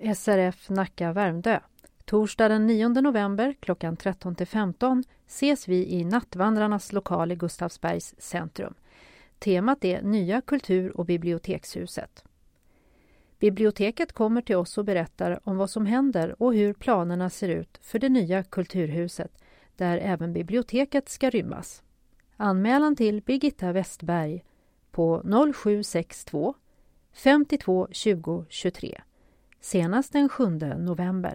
SRF Nacka Värmdö. Torsdag den 9 november klockan 13 15 ses vi i Nattvandrarnas lokal i Gustavsbergs centrum. Temat är Nya kultur och bibliotekshuset. Biblioteket kommer till oss och berättar om vad som händer och hur planerna ser ut för det nya kulturhuset där även biblioteket ska rymmas. Anmälan till Birgitta Westberg på 0762 52 20 23 senast den 7 november.